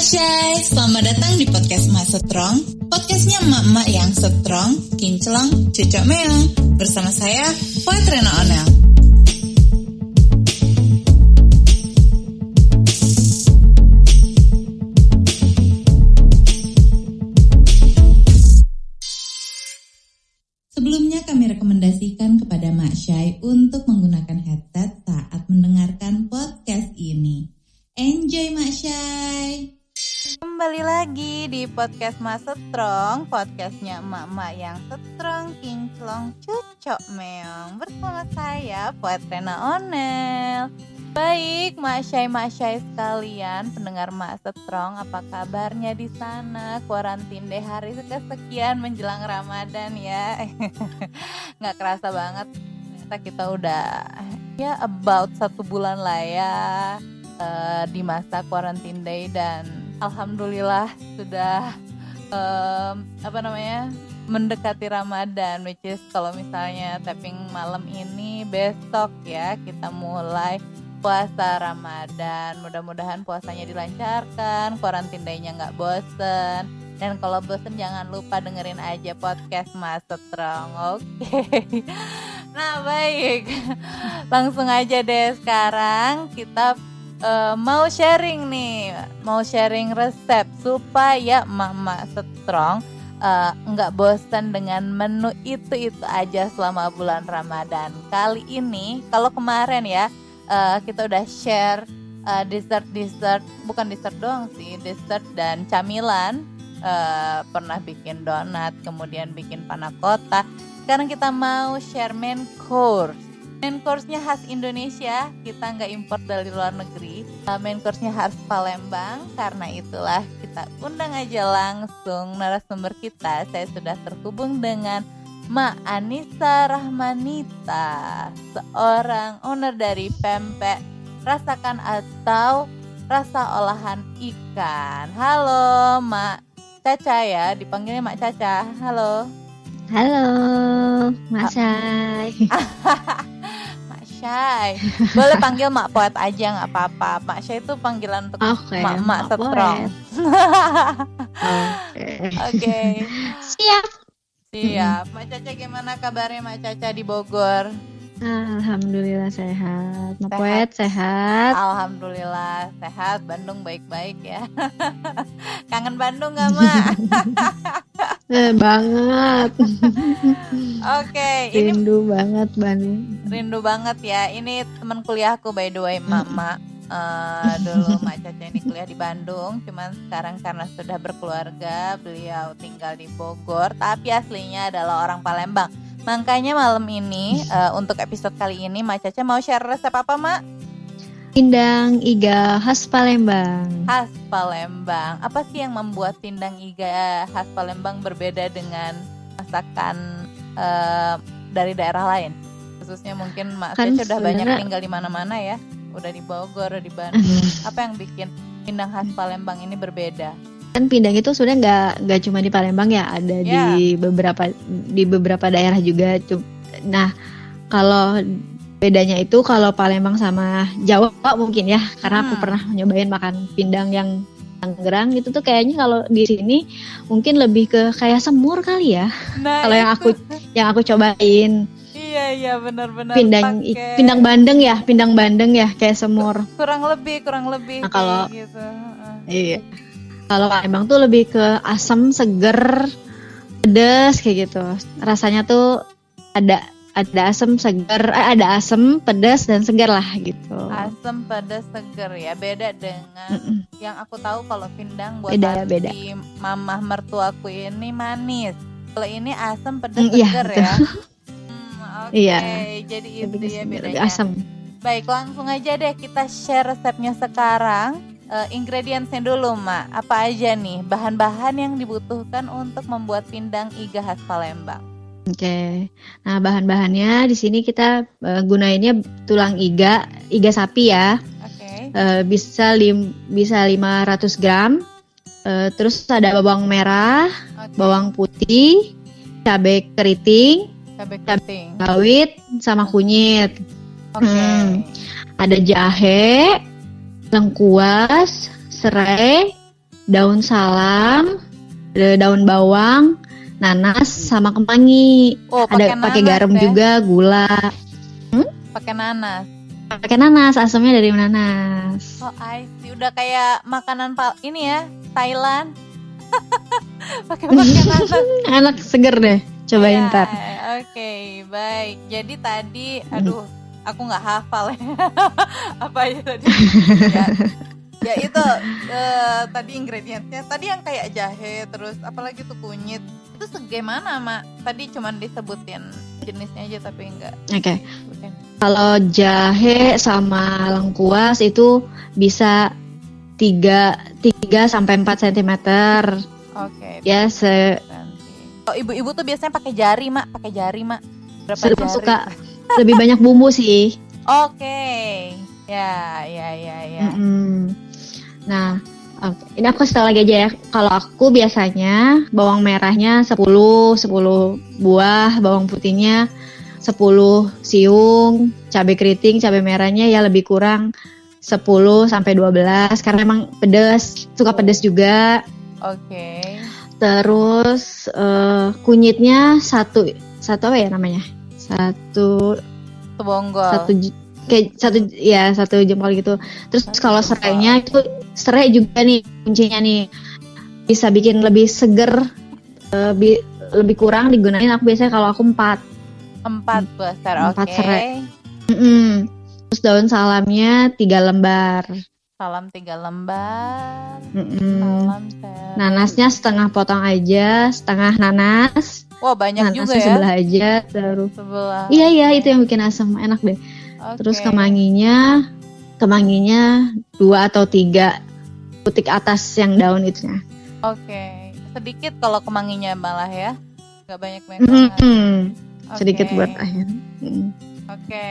Mak Syai, selamat datang di podcast Mak Strong Podcastnya emak-emak yang strong, kinclong, cucok meong. Bersama saya, Poet Rena Onel. Sebelumnya kami rekomendasikan kepada Mak Syai untuk podcast Mas Strong, podcastnya emak-emak yang strong, kinclong, cucok meong Bersama saya, Poet Rena Onel Baik, Mak Syai, Mak Syai sekalian, pendengar Mak Strong, apa kabarnya di sana? Kuarantin deh hari kesekian menjelang Ramadan ya. Nggak kerasa banget, ternyata kita udah ya about satu bulan lah ya uh, di masa quarantine day dan alhamdulillah sudah um, apa namanya mendekati Ramadan which is kalau misalnya tapping malam ini besok ya kita mulai puasa Ramadan. Mudah-mudahan puasanya dilancarkan, day-nya nggak bosen. Dan kalau bosen jangan lupa dengerin aja podcast Mas Strong. Oke. Okay. Nah, baik. Langsung aja deh sekarang kita uh, mau sharing nih, mau sharing resep supaya mama strong uh, nggak bosan dengan menu itu itu aja selama bulan Ramadan. Kali ini, kalau kemarin ya uh, kita udah share uh, dessert dessert bukan dessert doang sih dessert dan camilan. Uh, pernah bikin donat kemudian bikin panakota sekarang kita mau share main course main course-nya khas Indonesia kita nggak import dari luar negeri uh, main course-nya khas Palembang karena itulah kita undang aja langsung narasumber kita saya sudah terhubung dengan Ma Anissa Rahmanita, seorang owner dari pempek rasakan atau rasa olahan ikan. Halo, Mak Caca ya, dipanggilnya Mak Caca. Halo. Halo, Mak Syai. Syai. Boleh panggil Mak Poet aja nggak apa-apa. Mak Syai itu panggilan untuk okay, Mak Mak Setrong. Oke. Oke. Siap. Siap. Mak Caca gimana kabarnya Mak Caca di Bogor? Alhamdulillah sehat. Mak Poet sehat. Alhamdulillah sehat. Bandung baik-baik ya. Kangen Bandung gak Mak? eh, banget. Oke. Okay, rindu ini, banget Bandung. Rindu banget ya. Ini teman kuliahku by the way, Mama uh, dulu Mak Caca ini kuliah di Bandung cuman sekarang karena sudah berkeluarga beliau tinggal di Bogor tapi aslinya adalah orang Palembang makanya malam ini uh, untuk episode kali ini Mak Caca mau share resep apa Mak? Pindang iga khas Palembang. Khas Palembang. Apa sih yang membuat pindang iga khas Palembang berbeda dengan masakan uh, dari daerah lain? Khususnya mungkin Mak kan Caca sudah banyak tinggal di mana-mana ya udah di Bogor, udah di Bandung. Apa yang bikin pindang khas Palembang ini berbeda? Kan pindang itu sebenarnya nggak nggak cuma di Palembang ya, ada yeah. di beberapa di beberapa daerah juga. Nah, kalau bedanya itu kalau Palembang sama Jawa mungkin ya, karena hmm. aku pernah nyobain makan pindang yang Tangerang itu tuh kayaknya kalau di sini mungkin lebih ke kayak semur kali ya. Nah, kalau yang aku yang aku cobain iya iya benar-benar pindang pake... pindang bandeng ya pindang bandeng ya kayak semur kurang lebih kurang lebih nah, kalau gitu iya kalau emang tuh lebih ke asam seger pedes kayak gitu rasanya tuh ada ada asam seger eh, ada asam pedas dan seger lah gitu asam pedas seger ya beda dengan mm -mm. yang aku tahu kalau pindang buat beda, beda. mamah mertuaku ini manis kalau ini asam pedas mm, seger iya, ya Oke, okay, iya. jadi itu ya bedanya. Asam. Baik, langsung aja deh kita share resepnya sekarang. Uh, ingredientsnya dulu, Mak. Apa aja nih bahan-bahan yang dibutuhkan untuk membuat pindang iga khas Palembang? Oke, okay. nah bahan-bahannya di sini kita uh, gunainnya tulang iga, iga sapi ya. Oke. Okay. Uh, bisa lim, bisa 500 gram. Uh, terus ada bawang merah, okay. bawang putih, cabai keriting, cabai keriting rawit sama kunyit oke okay. hmm. ada jahe lengkuas serai daun salam, daun bawang, nanas sama kemangi. Oh, Ada pakai garam ya? juga, gula. Pakai nanas. Pakai nanas, asamnya dari nanas. Oh, I see. Udah kayak makanan pal ini ya, Thailand. pakai pakai nanas. Enak seger deh. Cobain Iya, ntar. Oke, baik. Jadi tadi, aduh, aku nggak hafal ya. Apa aja tadi? ya, ya itu eh, tadi ingredientsnya. Tadi yang kayak jahe, terus apalagi tuh kunyit. Itu segimana, Mak? Tadi cuman disebutin jenisnya aja tapi enggak Oke. disebutin. Kalau jahe sama lengkuas itu bisa 3 3 sampai 4 cm. Oke. Ya se. Oh, ibu-ibu tuh biasanya pakai jari, Mak. Pakai jari, Mak. Berapa jari? suka lebih banyak bumbu sih. Oke. Ya, ya, ya, ya. Mm-mm. Nah, ini aku kasih tau lagi aja ya. Kalau aku biasanya bawang merahnya 10 10 buah, bawang putihnya 10 siung, cabai keriting, cabai merahnya ya lebih kurang 10 sampai 12 karena emang pedas, suka pedas juga. Oke. Terus eh, kunyitnya satu satu apa ya namanya? Satu Sebonggol. satu kayak satu ya satu jempol gitu. Terus kalau serainya itu serai juga nih kuncinya nih bisa bikin lebih seger, eh, bi- lebih kurang digunain. Aku biasanya kalau aku empat. Empat besar, oke. Empat serai. Mm-mm. Terus daun salamnya tiga lembar. Salam tiga lembar. Mm-mm. Salam serai. Nanasnya setengah potong aja, setengah nanas. Wah banyak juga Nanasnya ya. sebelah aja. Terus Sebelah. iya iya itu yang bikin asam enak deh. Oke. Terus kemanginya, kemanginya dua atau tiga butik atas yang daun itu ya. Oke. Sedikit kalau kemanginya malah ya. Gak banyak banget. Mm-mm. Sedikit Oke. buat akhir. Mm. Oke,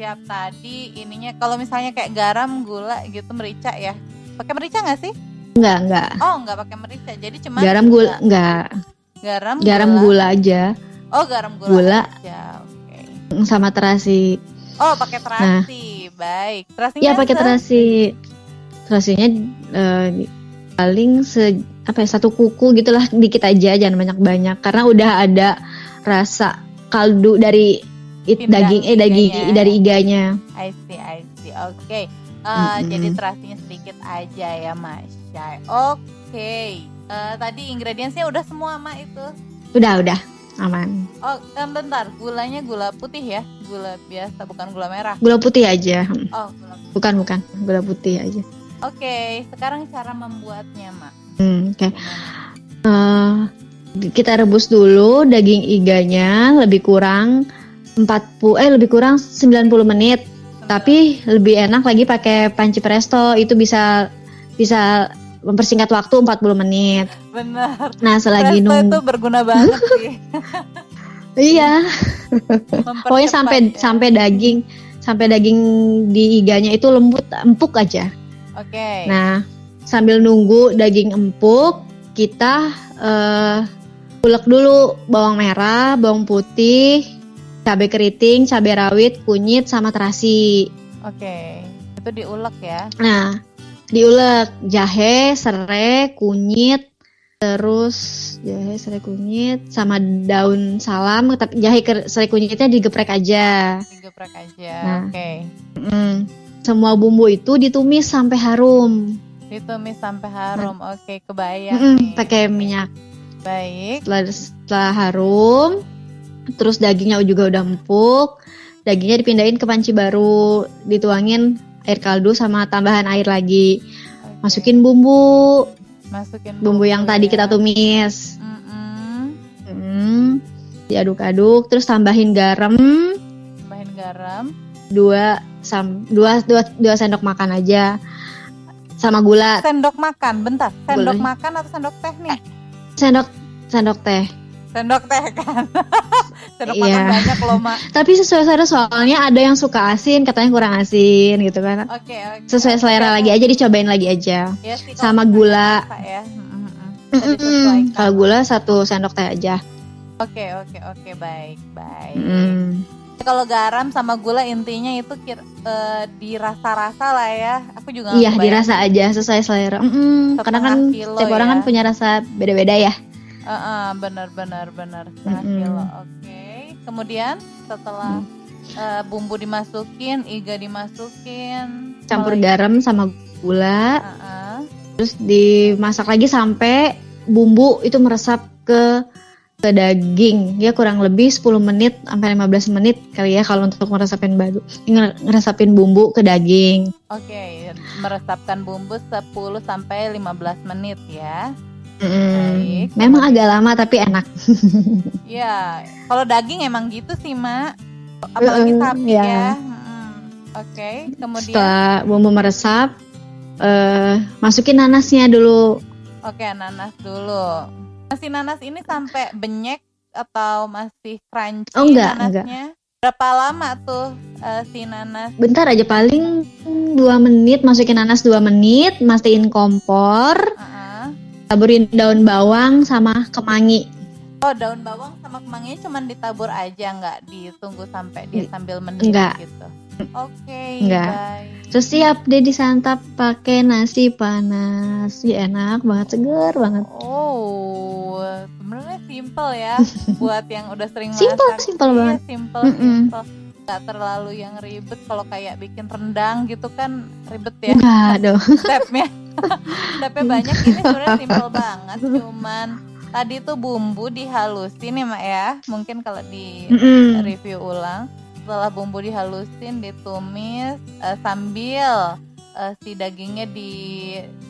siap tadi ininya kalau misalnya kayak garam, gula gitu merica ya. Pakai merica nggak sih? Enggak enggak. Oh, nggak pakai merica. Jadi cuma Garam gula enggak. Garam, Garam gula aja Oh, garam gula. Gula. aja. Oke. sama terasi. Oh, pakai terasi. Baik. Terasinya Iya pakai terasi. Terasinya eh, paling se apa ya satu kuku gitulah dikit aja jangan banyak-banyak karena udah ada rasa kaldu dari it, daging eh daging iganya. dari iganya. I see, I see. Oke. Eh, Mm-mm. Jadi terasinya sedikit aja ya, Mas. Oke. Eh, tadi ingredientsnya udah semua, Mak itu. Udah udah aman. Oh, em, bentar. Gulanya gula putih ya? Gula biasa, bukan gula merah. Gula putih aja. Hmm, Oh, gula putih. Bukan bukan gula putih aja. Oke, sekarang cara membuatnya, Mak. Hmm, Oke. Gimana? Eh, kita rebus dulu daging iganya lebih kurang 40 eh lebih kurang 90 menit. Tapi lebih enak lagi pakai panci presto itu bisa bisa mempersingkat waktu 40 menit. bener. Nah, selagi nunggu itu berguna banget sih. Iya, pokoknya sampai ya. sampai daging sampai daging di iganya itu lembut empuk aja. Oke. Nah, sambil nunggu daging empuk, kita eh ulek dulu bawang merah, bawang putih, cabai keriting, cabai rawit, kunyit sama terasi. Oke. Itu diulek ya. Nah, diulek jahe, serai, kunyit, terus jahe, serai, kunyit sama daun salam, tapi jahe serai kunyitnya digeprek aja. Digeprek aja. Nah. Oke. Mm. Semua bumbu itu ditumis sampai harum. Ditumis sampai harum. Oke, kebayang Mm-mm, nih. pakai minyak. Baik. Setelah, setelah harum, terus dagingnya juga udah empuk, dagingnya dipindahin ke panci baru, dituangin air kaldu sama tambahan air lagi. Masukin bumbu, Masukin bumbu yang tadi ya. kita tumis. Mm-mm. Hmm, diaduk-aduk, terus tambahin garam Tambahin garam. dua sam dua, dua dua sendok makan aja, sama gula Sendok makan, bentar. Sendok Boleh. makan atau sendok teh nih? sendok sendok teh. Sendok teh kan. sendok Iya. makan banyak loh, Mak. Tapi sesuai selera soalnya ada yang suka asin, katanya kurang asin gitu kan. Oke, oke. Sesuai selera Oke. lagi aja dicobain lagi aja. Ya sih, kalau Sama gula. Ya. Kalau gula satu sendok teh aja. Oke, oke, oke, baik, baik. Mm. Kalau garam sama gula intinya itu kira, eh, dirasa-rasa lah ya. Aku juga Iya, dirasa aja sesuai selera. Mm-mm, karena kan kilo setiap orang ya. kan punya rasa beda-beda ya. Heeh, benar benar benar setengah Mm-mm. kilo. Oke. Kemudian setelah Mm. eh, bumbu dimasukin, iga dimasukin, Campur garam sama gula, Heeh. terus dimasak lagi sampai bumbu itu meresap ke ke daging. Ya kurang lebih 10 menit sampai 15 menit kali ya kalau untuk meresapin badu nge- ngeresapin bumbu ke daging. Oke, meresapkan bumbu 10 sampai 15 menit ya. Baik. Memang agak lama tapi enak. Ya, kalau daging emang gitu sih, Mak. Apalagi Mm-mm, sapi ya. ya. Mm-mm. Oke, kemudian Setelah bumbu meresap, eh masukin nanasnya dulu. oke nanas dulu. Masih nanas ini sampai benyek atau masih crunchy Oh, enggak, nanasnya? Berapa lama tuh eh, si nanas? Bentar aja paling dua menit masukin nanas dua menit, mastiin kompor, Heeh. Taburin daun bawang sama kemangi. Oh, daun bawang sama kemanginya cuman ditabur aja, nggak ditunggu sampai dia sambil mendidih enggak. gitu. Oke, Enggak. baik. Terus siap deh disantap pakai nasi panas. Ya enak banget, seger banget. Oh, sebenarnya simple ya buat yang udah sering Simple, masak. simple Iya, banget. simple, Mm-mm. simple. Gak terlalu yang ribet kalau kayak bikin rendang gitu kan ribet ya Enggak dong. stepnya. Stepnya banyak ini sebenarnya simple banget. Cuman tadi tuh bumbu dihalusin ya mak ya. Mungkin kalau di review ulang setelah bumbu dihalusin ditumis eh, sambil eh, si dagingnya di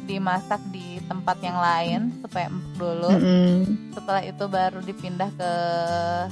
dimasak di tempat yang lain supaya empuk dulu setelah itu baru dipindah ke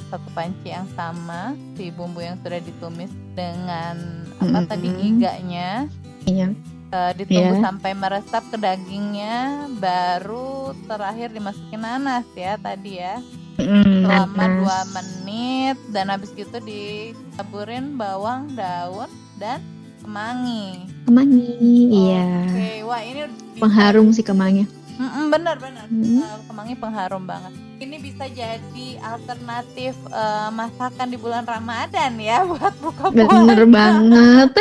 satu panci yang sama si bumbu yang sudah ditumis dengan apa Mm-mm. tadi iganya Iya. Eh, ditunggu Iya. sampai meresap ke dagingnya baru terakhir dimasukin nanas ya tadi ya Mm-mm, selama nanas. dua menit dan habis gitu ditaburin bawang daun dan kemangi. Kemangi, iya. Oke, wah ini Pengharum sih kemangi. Mm-mm, bener bener. Mm. Kemangi pengharum banget. Ini bisa jadi alternatif eh, masakan di bulan Ramadan ya buat buka puasa. Bener banget.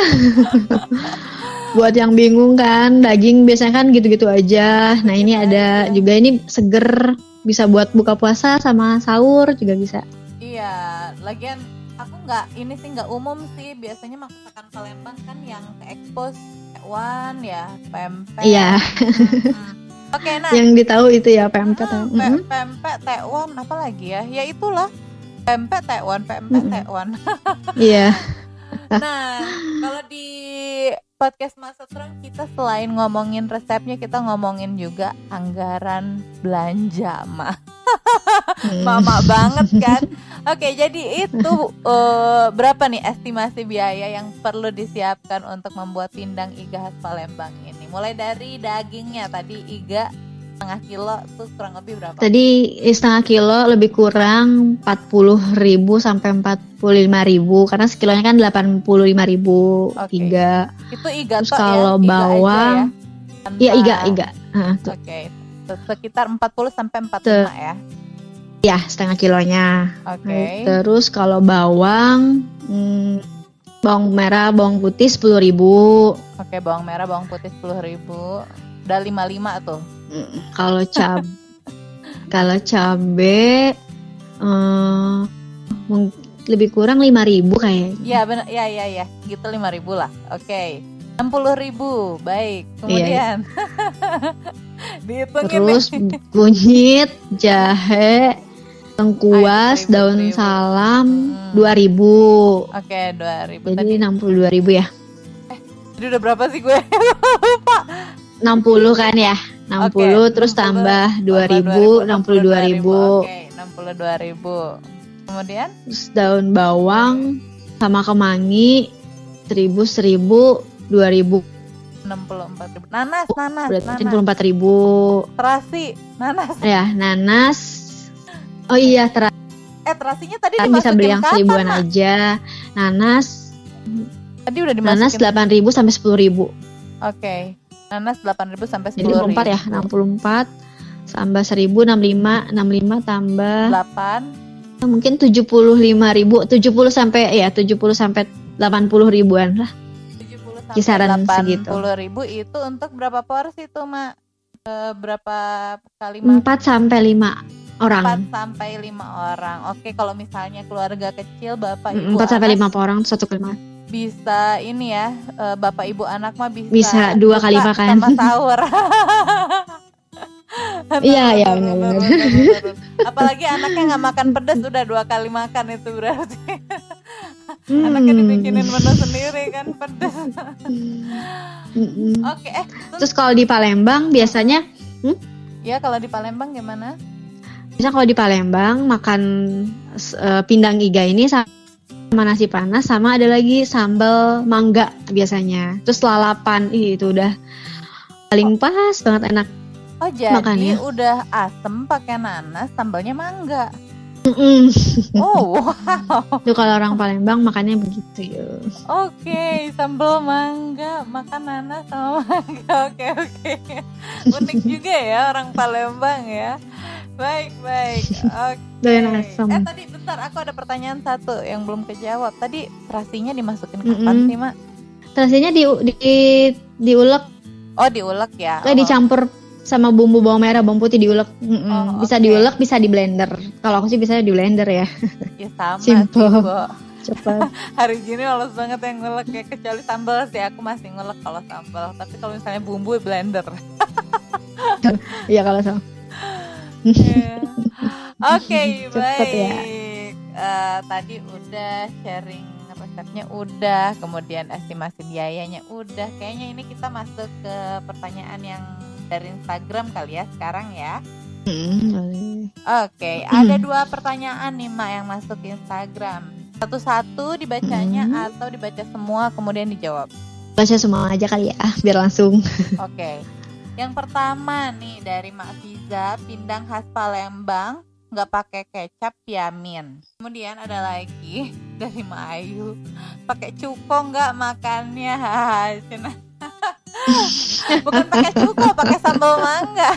Buat yang bingung kan, daging biasanya kan gitu-gitu aja. Nah ini ada juga ini seger, bisa buat buka puasa sama sahur juga bisa. Iya, lagian aku nggak ini sih nggak umum sih. Biasanya masakan Palembang kan yang ke expose ya, pempek. Iya, Mm-mm. Oke, nah yang ditahu itu ya pempek. Hmm, pe- pempek tekwan apa lagi ya? Ya itulah pempek tekwan, pempek tekwan. Iya, nah, kalau di podcast Masa Terang kita selain ngomongin resepnya, kita ngomongin juga anggaran belanja, mah. Mm. Mama banget kan? Oke, jadi itu eh, berapa nih estimasi biaya yang perlu disiapkan untuk membuat pindang iga khas Palembang ini? Mulai dari dagingnya tadi iga setengah kilo tuh kurang lebih berapa? Tadi setengah kilo lebih kurang 40.000 sampai 45.000 karena sekilonya kan 85.000 Oke. tiga. Itu iga Terus tok kalau ya, iga bawang, ya. Iya iga iga. Nah, tuh. Oke. Sekitar 40 sampai 45 ya. Ya setengah kilonya. Oke. Terus kalau bawang, hmm, bawang merah, bawang putih 10.000 Oke, bawang merah, bawang putih 10.000. Udah 55 tuh. Kalau cab, kalau cabe, eh, mung- lebih kurang 5.000 kayaknya. Iya, benar. Iya, iya, iya. Gitu 5.000 lah. Oke. 60.000. Baik. Iya, Kemudian dihitungin Terus nih. kunyit, jahe, Ayo, seribu, daun seribu. salam, Hmm. 2000 Oke, 2.000 Jadi tadi. 62.000 ya. Jadi udah berapa sih gue? 60 kan ya? 60 Oke, terus 60, tambah Tambah 2000, 62.000. Oke, 62.000. Kemudian Terus daun bawang sama kemangi 1000 1000 2000 64.000. Nanas, nanas, berarti nanas. 64.000 Terasi, nanas. ya nanas oh iya terasi Eh, terasinya tadi bisa dimasukin beli yang kapan, seribuan Mak? aja nanas Tadi udah nanas dimasukin. 8.000 sampai 10.000 Oke. Nanas 8.000 sampai 10.000. jadi 64 ya 64 tambah 1000 65 65 tambah 8 mungkin 75 ribu 70 sampai ya 70 sampai 80 ribuan lah. 70 sampai Kisaran 80 segitu. ribu itu untuk berapa porsi tuh mak? Eh, berapa kali makan? 4 sampai 5 orang. 4 sampai 5 orang. Oke kalau misalnya keluarga kecil bapak ibu 4 sampai anak 5 orang satu kali makan bisa ini ya eh, bapak ibu anak mah bisa Bisa dua kali makan. sama sahur Iya, iya, bener. apalagi anaknya nggak makan pedas udah dua kali makan itu berarti anaknya Hmm. dibikinin menu sendiri kan pedas Mm-mm. oke eh terus kalau di Palembang biasanya ya kalau di Palembang gimana Biasanya kalau di Palembang makan eh, pindang iga ini sama nasi panas sama ada lagi sambal mangga biasanya. Terus lalapan ih, itu udah paling pas banget enak. oh jadi Makannya. udah asem pakai nanas sambalnya mangga Mm-mm. oh wow Itu kalau orang Palembang makannya begitu ya. Oke, sambal mangga, makan nanas sama mangga. Oke, oke. Unik juga ya orang Palembang ya. Baik, baik. Oke. Asam. Eh tadi bentar, aku ada pertanyaan satu yang belum kejawab. Tadi terasinya dimasukin kapan Mm-mm. sih, Mak? Terasinya di di diulek, Oh, diulek ya. kayak Oh, dicampur sama bumbu bawang merah, bawang putih diulek. Mm-mm. Oh, bisa diulek, bisa di blender. Kalau aku sih bisa di blender ya. Ya sama Simple. Cepat. Hari gini males banget yang ngulek ya kecuali sambal sih aku masih ngulek kalau sambal. Tapi kalau misalnya bumbu blender. Iya kalau sama. Oke, Cepet baik. ya. Eh, tadi udah sharing resepnya udah, kemudian estimasi biayanya udah. Kayaknya ini kita masuk ke pertanyaan yang dari Instagram kali ya sekarang ya. Mm. Oke, ada dua pertanyaan nih Mak yang masuk ke Instagram. Satu-satu dibacanya Hmm. atau dibaca semua kemudian dijawab. Baca semua aja kali ya, biar langsung. Oke. Yang pertama nih dari Mak Fiza, pindang khas Palembang, nggak pakai kecap yamin. Kemudian ada lagi dari Mak Ayu, pakai cuko nggak makannya? Bukan pakai cuko, pakai sambal mangga.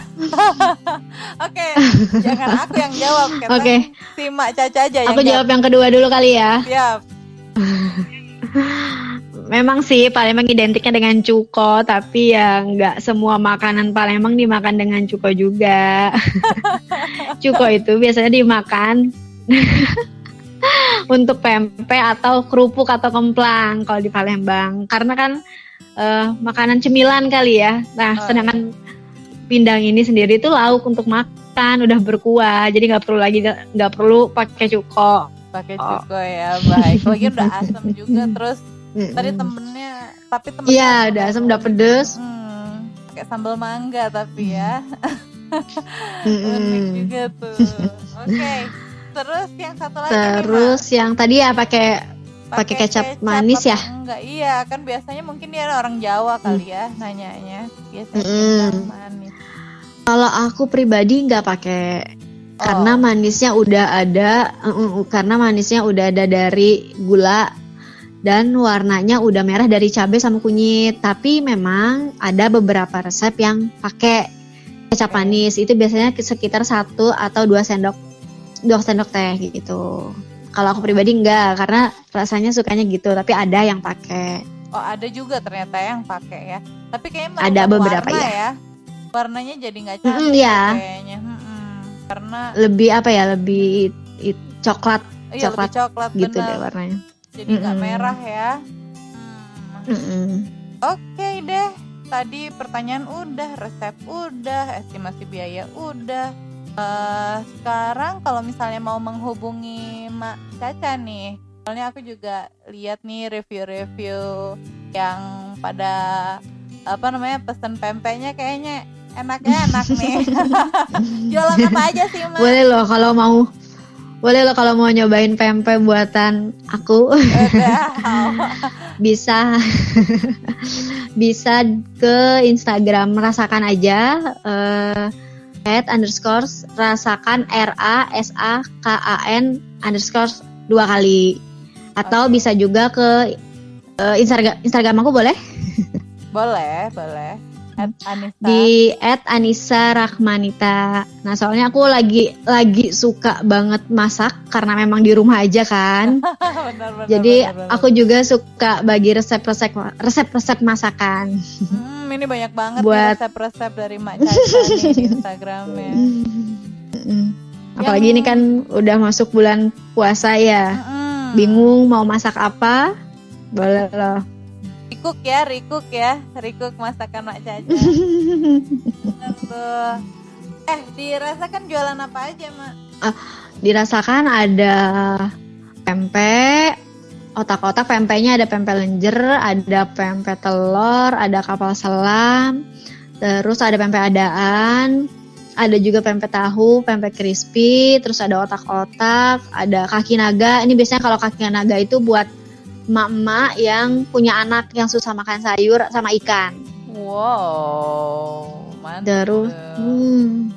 Oke, jangan aku yang jawab. Oke. Si Mak Caca aja yang Aku jawab yang kedua dulu kali ya. Siap. Memang sih Palembang identiknya dengan cuko, tapi ya nggak semua makanan Palembang dimakan dengan cuko juga. cuko itu biasanya dimakan untuk pempek atau kerupuk atau kemplang kalau di Palembang. Karena kan eh, makanan cemilan kali ya. Nah, Oh, sedangkan pindang ini sendiri itu lauk untuk makan, udah berkuah, jadi nggak perlu lagi nggak perlu pakai cuko. Pakai Oh. cuko ya, baik. Lagi udah asam juga terus tadi Mm-mm. temennya tapi temennya Iya, udah asam, udah pedes. Hmm, pakai sambal mangga tapi ya. Mm-mm. Unik juga tuh. Oke. Terus yang satu lagi nih, Terus yang tadi ya pakai pakai kecap manis apa ya? Enggak, iya kan biasanya mungkin dia orang Jawa kali ya nanyanya. Biasanya pindang manis. kalau aku pribadi nggak pakai Oh. karena manisnya udah ada, uh, uh, karena manisnya udah ada dari gula dan warnanya udah merah dari cabai sama kunyit. Tapi memang ada beberapa resep yang pakai kecap manis. Itu biasanya sekitar satu atau dua sendok dua sendok teh gitu. Kalau aku pribadi enggak karena rasanya sukanya gitu. Tapi ada yang pakai. Oh, ada juga ternyata yang pakai ya. Tapi kayaknya Ada beberapa, warna ya. ya. Warnanya jadi nggak cantik ya. kayaknya. Karena Lebih apa ya? Lebih it- coklat iya Coklat lebih coklat gitu benar. deh warnanya. Jadi nggak Mm-mm. merah ya. Hmm. Mm-mm. Oke deh, tadi pertanyaan udah, resep udah, estimasi biaya udah. Eh, sekarang kalau misalnya mau menghubungi Mak Caca nih, soalnya aku juga lihat nih review-review yang pada apa namanya pesen pempeknya kayaknya enaknya enak nih. Jualan apa aja sih Mak? Boleh loh kalau mau boleh loh kalau mau nyobain pempek buatan aku bisa bisa ke Instagram rasakan aja eh at underscore rasakan r a s a k a n underscore dua kali atau Oke. bisa juga ke eh, Instagram Instagram aku boleh boleh, boleh. At Anissa. di at Anissa Rahmanita. Nah soalnya aku lagi lagi suka banget masak karena memang di rumah aja kan. benar, benar, Jadi benar, benar. aku juga suka bagi resep-resep resep-resep masakan. Hmm, ini banyak banget Buat- nih resep-resep dari Mak Caca di Instagramnya. Mm. Apalagi ini kan udah masuk bulan puasa ya. Mm-mm. Bingung mau masak apa? Boleh loh. Rikuk ya, rikuk ya, rikuk masakan Mak Caca. Bener. Eh, dirasakan jualan apa aja, Mak? Dirasakan ada pempek, otak-otak pempeknya ada pempek lenjer, ada pempek telur, ada kapal selam, terus ada pempek adaan, ada juga pempek tahu, pempek crispy, terus ada otak-otak, ada kaki naga. Ini biasanya kalau kaki naga itu buat emak-emak yang punya anak yang susah makan sayur sama ikan. Wow, mantap. Terus, hmm.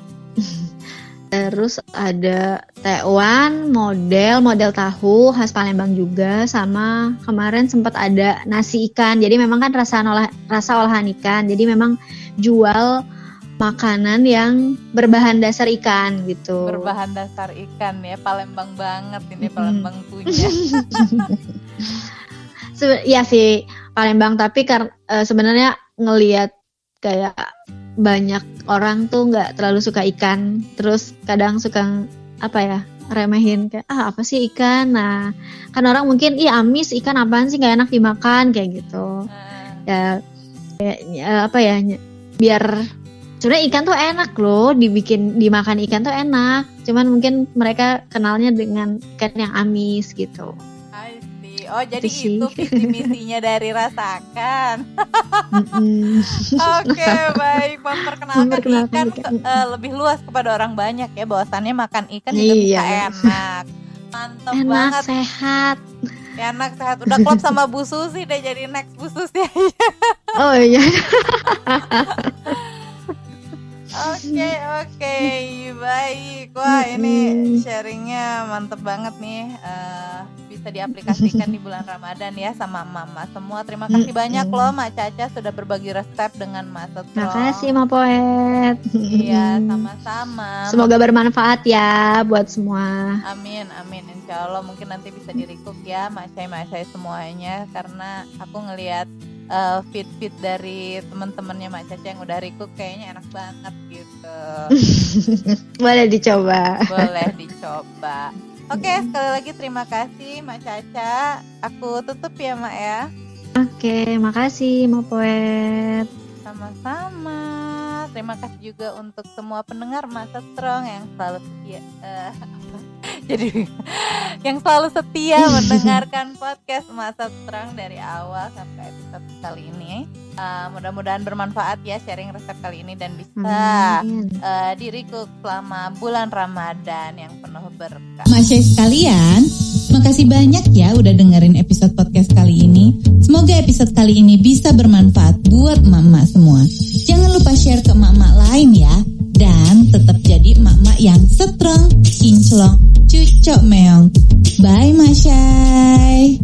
terus ada tekwan, model, model tahu khas Palembang juga, sama kemarin sempat ada nasi ikan. Jadi memang kan rasa olah, rasa olahan ikan. Jadi memang jual makanan yang berbahan dasar ikan gitu. Berbahan dasar ikan ya, Palembang banget ini. Palembang punya. Sebe- Iya sih Palembang. Tapi kar- eh, sebenarnya ngelihat kayak banyak orang tuh nggak terlalu suka ikan. Terus kadang suka apa ya remehin kayak ah apa sih ikan? Nah kan orang mungkin ih amis ikan apaan sih? Nggak enak dimakan kayak gitu. Ya, ya, ya, apa ya biar sebenarnya ikan tuh enak loh dibikin dimakan ikan tuh enak. Cuman mungkin mereka kenalnya dengan ikan yang amis gitu. Oh, jadi Itu sih. itu visi misinya dari rasakan. Mm-mm. Oke, baik. Memperkenalkan, Memperkenalkan ikan ikan. ke- eh, lebih luas kepada orang banyak ya. Bahwasannya makan ikan juga Iya. bisa enak. Mantep enak banget. sehat Enak sehat. Udah klop sama Bu Susi deh jadi next Bu Susi. oh iya Oke, oke. Baik. Wah, ini sharingnya mantep banget nih. Eh, bisa diaplikasikan di bulan Ramadan ya sama mama semua. Terima kasih banyak loh Mak Caca sudah berbagi resep dengan Mas Setro. makasih ma poet Iya, sama-sama. semoga bermanfaat ya buat semua Amin, amin. Insya Allah mungkin nanti bisa dirikuk ya, Masai Masai semuanya. Karena aku ngelihat eh, feed-feed dari teman-temannya Mak Caca yang udah rikuk kayaknya enak banget gitu. boleh dicoba Boleh dicoba. Oke, sekali lagi terima kasih Mak Caca. Aku tutup ya, Mak ya. oke makasih ma poet Sama-sama. Terima kasih juga untuk semua pendengar Masa Strong yang selalu setia. apa? Jadi yang selalu setia mendengarkan podcast Masa Strong dari awal sampai episode kali ini. Eh, mudah-mudahan bermanfaat ya sharing resep kali ini dan bisa Amin. eh, dirikuk selama bulan Ramadan yang penuh berkah. Masya sekalian, makasih banyak ya udah dengerin episode podcast kali ini. Semoga episode kali ini bisa bermanfaat buat emak-emak semua. Jangan lupa share ke emak-emak lain ya. Dan tetap jadi emak-emak yang strong, kinclong, cucok meong. Bye Masyai.